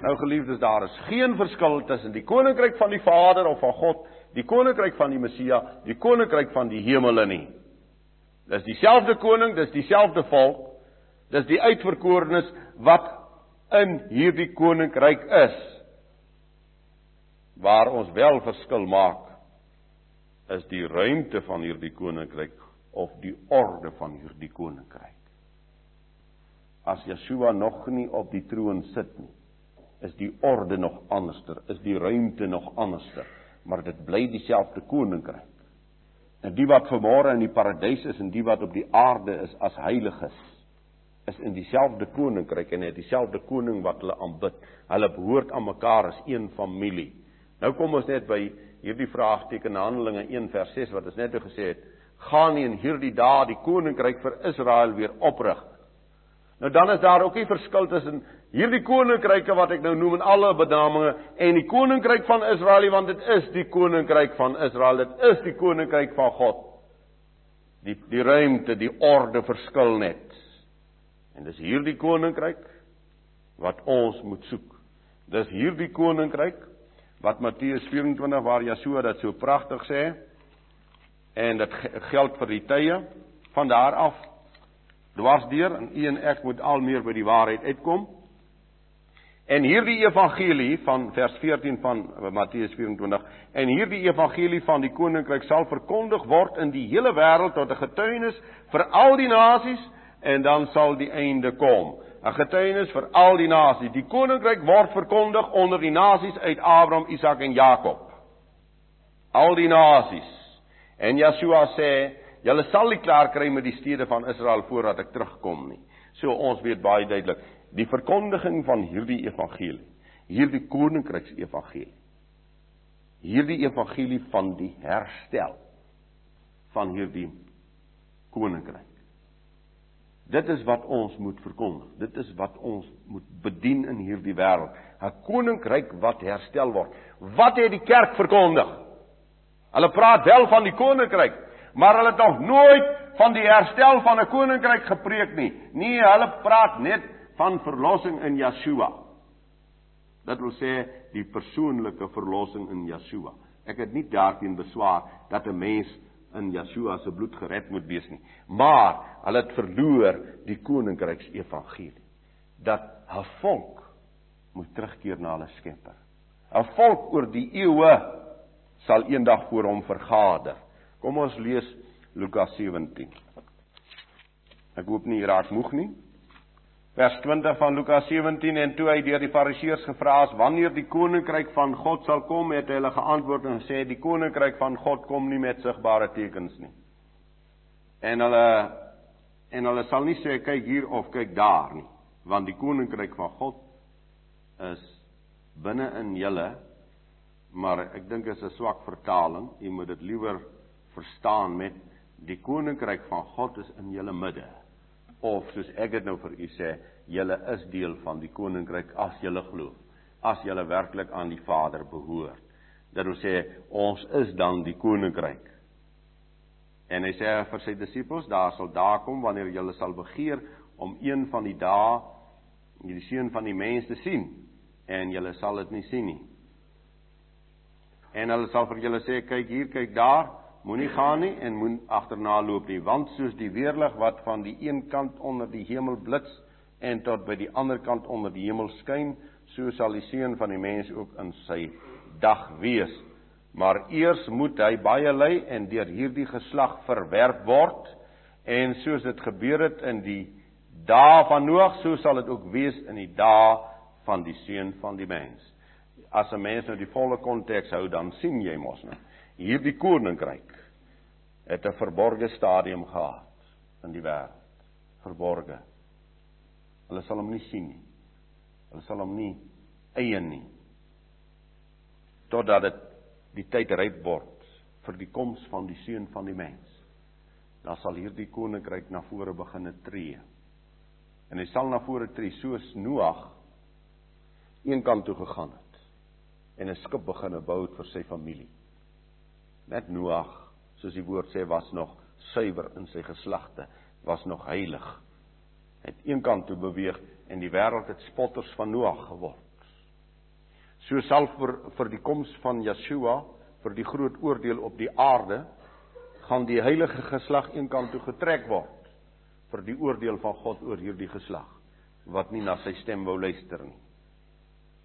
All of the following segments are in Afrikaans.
Nou geliefdes, daar is geen verskil tussen die koninkryk van die Vader of van God, die koninkryk van die Messia, die koninkryk van die hemele nie. Dis dieselfde koning, dis dieselfde volk. Dis die uitverkorenes wat in hierdie koninkryk is. Waar ons wel verskil maak is die ruimte van hierdie koninkryk of die orde van hierdie koninkryk. As Yeshua nog nie op die troon sit nie, is die orde nog anderster, is die ruimte nog anderster, maar dit bly dieselfde koninkryk. En die wat vanmôre in die paradys is en die wat op die aarde is as heiliges, is in dieselfde koninkryk en het dieselfde koning wat hulle aanbid. Hulle behoort aan mekaar as een familie. Nou kom ons net by hierdie vraagteken Handelinge 1 vers 6 wat ons net gesê het, gaan nie in hierdie dae die koninkryk vir Israel weer oprig. Nou dan is daar ook nie verskil tussen hierdie koninkryke wat ek nou noem in alle benamings en die koninkryk van Israel want dit is die koninkryk van Israel, dit is die koninkryk van God. Die die ruimte, die orde verskil net. En dis hierdie koninkryk wat ons moet soek. Dis hierdie koninkryk wat Matteus 24 waar Jesua dit so pragtig sê en dit geld vir die tye van daar af dwarsdeur en u en ek moet al meer by die waarheid uitkom. En hierdie evangelie van vers 14 van Matteus 24 en hierdie evangelie van die koninkryk sal verkondig word in die hele wêreld tot 'n getuienis vir al die nasies en dan sal die einde kom. 'n Getuienis vir al die nasies. Die koninkryk word verkondig onder die nasies uit Abraham, Isak en Jakob. Al die nasies. En Yeshua sê Julle sal nie klaar kry met die stede van Israel voordat ek terugkom nie. So ons weet baie duidelik, die verkondiging van hierdie evangelie, hierdie koninkryks evangelie. Hierdie evangelie van die herstel van hierdie koninkryk. Dit is wat ons moet verkondig. Dit is wat ons moet bedien in hierdie wêreld. 'n Koninkryk wat herstel word. Wat het die kerk verkondig? Hulle praat wel van die koninkryk, maar hulle het nog nooit van die herstel van 'n koninkryk gepreek nie. Nee, hulle praat net van verlossing in Yeshua. Dit wil sê die persoonlike verlossing in Yeshua. Ek het nie daarteen beswaar dat 'n mens in Yeshua se bloed gered moet wees nie, maar hulle het verloor die koninkryks evangelie dat 'n volk moet terugkeer na hulle Skepper. 'n Volk oor die eeue sal eendag voor hom vergader. Kom ons lees Lukas 17. Ek hoop nie jy raak moeg nie. Vers 20 van Lukas 17 en toe hy deur die Fariseërs gevra is wanneer die koninkryk van God sal kom, het hy hulle geantwoord en gesê die koninkryk van God kom nie met sigbare tekens nie. En hulle en hulle sal nie sê kyk hier of kyk daar nie, want die koninkryk van God is binne in julle. Maar ek dink dit is 'n swak vertaling. Jy moet dit liewer verstaan met die koninkryk van God is in julle midde. Of soos ek dit nou vir u sê, julle is deel van die koninkryk as julle glo. As julle werklik aan die Vader behoort. Dit wil sê ons is dan die koninkryk. En hy sê vir sy disippels, daar sal dae kom wanneer julle sal begeer om een van die dae die seun van die mens te sien en julle sal dit nie sien nie. En hulle sal vir julle sê kyk hier, kyk daar, Moenie gaan nie en moen agterna loop nie, want soos die weerlig wat van die een kant onder die hemel blits en tot by die ander kant onder die hemel skyn, so sal die seun van die mens ook in sy dag wees. Maar eers moet hy baie ly en deur hierdie geslag verwerp word en soos dit gebeur het in die dae van Noag, so sal dit ook wees in die dae van die seun van die mens. As 'n mens nou die volle konteks hou, dan sien jy mos nou hierdie koninkryk het 'n verborgde stadium gehad in die wêreld. Verborge. Hulle sal hom nie sien nie. Hulle sal hom nie eien nie. Totdat dit die tyd ryp word vir die koms van die seun van die mens. Dan sal hierdie koninkryk na vore begine tree. En hy sal na vore tree soos Noag een kant toe gegaan het en 'n skip begine bou het vir sy familie. Net Noag, soos die woord sê, was nog suiwer in sy geslagte, was nog heilig. Het een kant toe beweeg en die wêreld het spotters van Noag geword. So sal vir vir die koms van Yeshua, vir die groot oordeel op die aarde, gaan die heilige geslag eenkant toe getrek word vir die oordeel van God oor hierdie geslag wat nie na sy stem wou luister nie.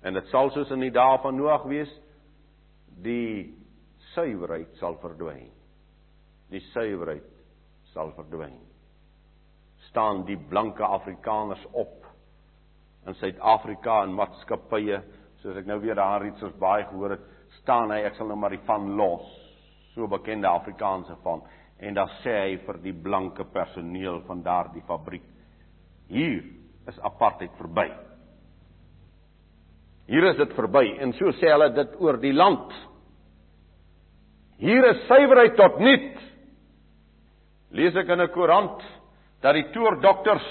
En dit sal soos in die dae van Noag wees, die suiwerheid sal verdwyn. Die suiwerheid sal verdwyn. staan die blanke Afrikaners op in Suid-Afrika en maatskappye, soos ek nou weer daar Richards Bay gehoor het, staan hy, ek sal nou maar die van los, so bekende Afrikaanse van, en dan sê hy vir die blanke personeel van daardie fabriek, hier is apartheid verby. Hier is dit verby en so sê hulle dit oor die land. Hier is suiwerheid tot nut. Lees ek in 'n koerant dat die toordokters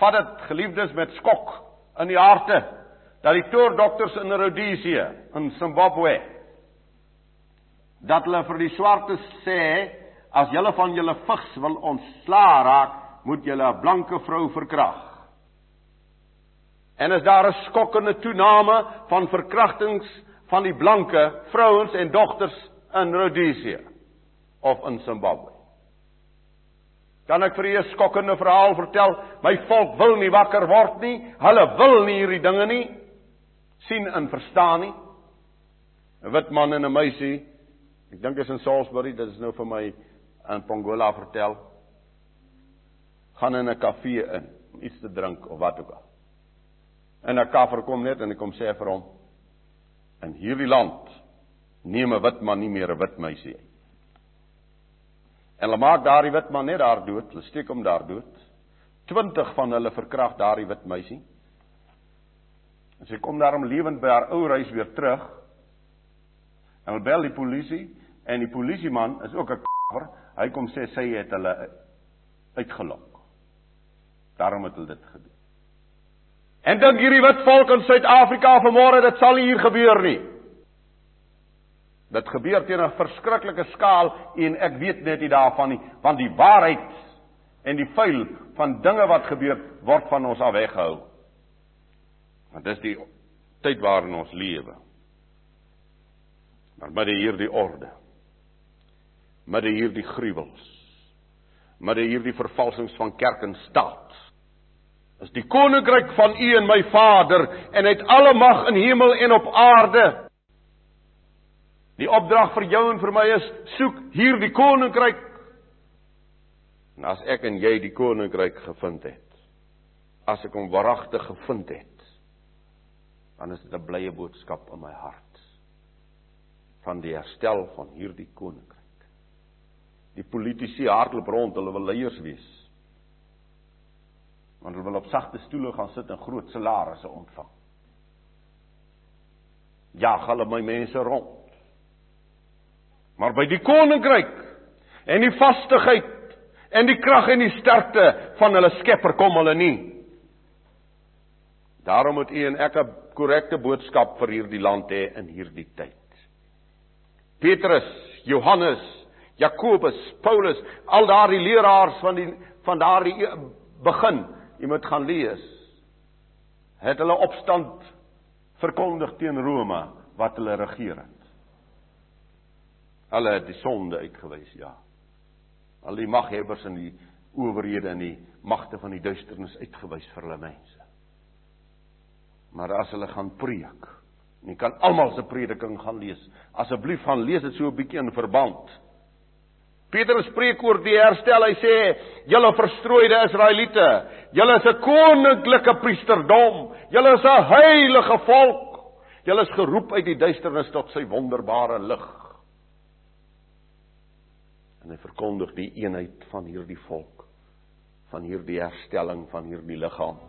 vat dit geliefdes met skok in die harte dat die toordokters in Rhodesië in Zimbabwe dat hulle vir die swartes sê as julle van julle vigs wil ontslaa raak moet julle 'n blanke vrou verkrag en as daar 'n skokkende toename van verkrachtings van die blanke vrouens en dogters in Rhodesië of in Zimbabwe Kan ek vir u 'n skokkende verhaal vertel? My volk wil nie wakker word nie. Hulle wil nie hierdie dinge nie sien en verstaan nie. 'n Wit man en 'n meisie. Ek dink is in Salisbury, dit is nou vir my in Pongola vertel. Gaan in 'n kafee in om iets te drink of wat ook al. En 'n kaffer kom net en hy kom sê vir hom: "In hierdie land neem 'n wit man nie meer 'n wit meisie uit." Hulle maak daardie wit man net daar dood, hulle steek hom daar dood. 20 van hulle verkrag daardie wit meisie. En sy kom daarom lewend by haar ou huis weer terug. En hulle bel die polisie en die polisieman is ook 'n kaffer. Hy kom sê sy het hulle uitgelok. Daarom het hulle dit gedoen. En dink hierdie wit volk in Suid-Afrika vanmôre dit sal nie hier gebeur nie. Dit gebeur teen 'n verskriklike skaal en ek weet net nie daarvan nie, want die waarheid en die vuil van dinge wat gebeur word van ons af weggehou. Want dis die tyd waarin ons lewe. Maar met hierdie orde, met hierdie gruwels, met hierdie vervalsings van kerk en staat, is die koninkryk van U en my Vader en hy het alle mag in hemel en op aarde Die opdrag vir jou en vir my is soek hier die koninkryk. En as ek en jy die koninkryk gevind het, as ek hom waaragtig gevind het, dan is dit 'n blye boodskap in my hart van die herstel van hierdie koninkryk. Die politici hardloop rond, hulle wil leiers wees. Want hulle wil op sagte stoele gaan sit en groot salarisse ontvang. Ja, hulle my mense rond. Maar by die koninkryk en die vastigheid en die krag en die sterkte van hulle Skepper kom hulle nie. Daarom moet u en ek 'n korrekte boodskap vir hierdie land hê in hierdie tyd. Petrus, Johannes, Jakobus, Paulus, al daardie leraars van die van daardie e, begin, jy moet gaan lees. Het hulle opstand verkondig teen Rome wat hulle regeer het. Hulle het die sonde uitgewys, ja. Al die maghebbers en die owerhede en die magte van die duisternis uitgewys vir hulle mense. Maar as hulle gaan preek, en jy kan almal se prediking gaan lees. Asseblief gaan lees dit so 'n bietjie in verband. Petrus preek oor die herstel. Hy sê: "Julle verstrooide Israeliete, julle is 'n koninklike priesterdom. Julle is 'n heilige volk. Julle is geroep uit die duisternis tot sy wonderbare lig." En hy verkondig die eenheid van hierdie volk van hierdie herstelling van hierdie liggaam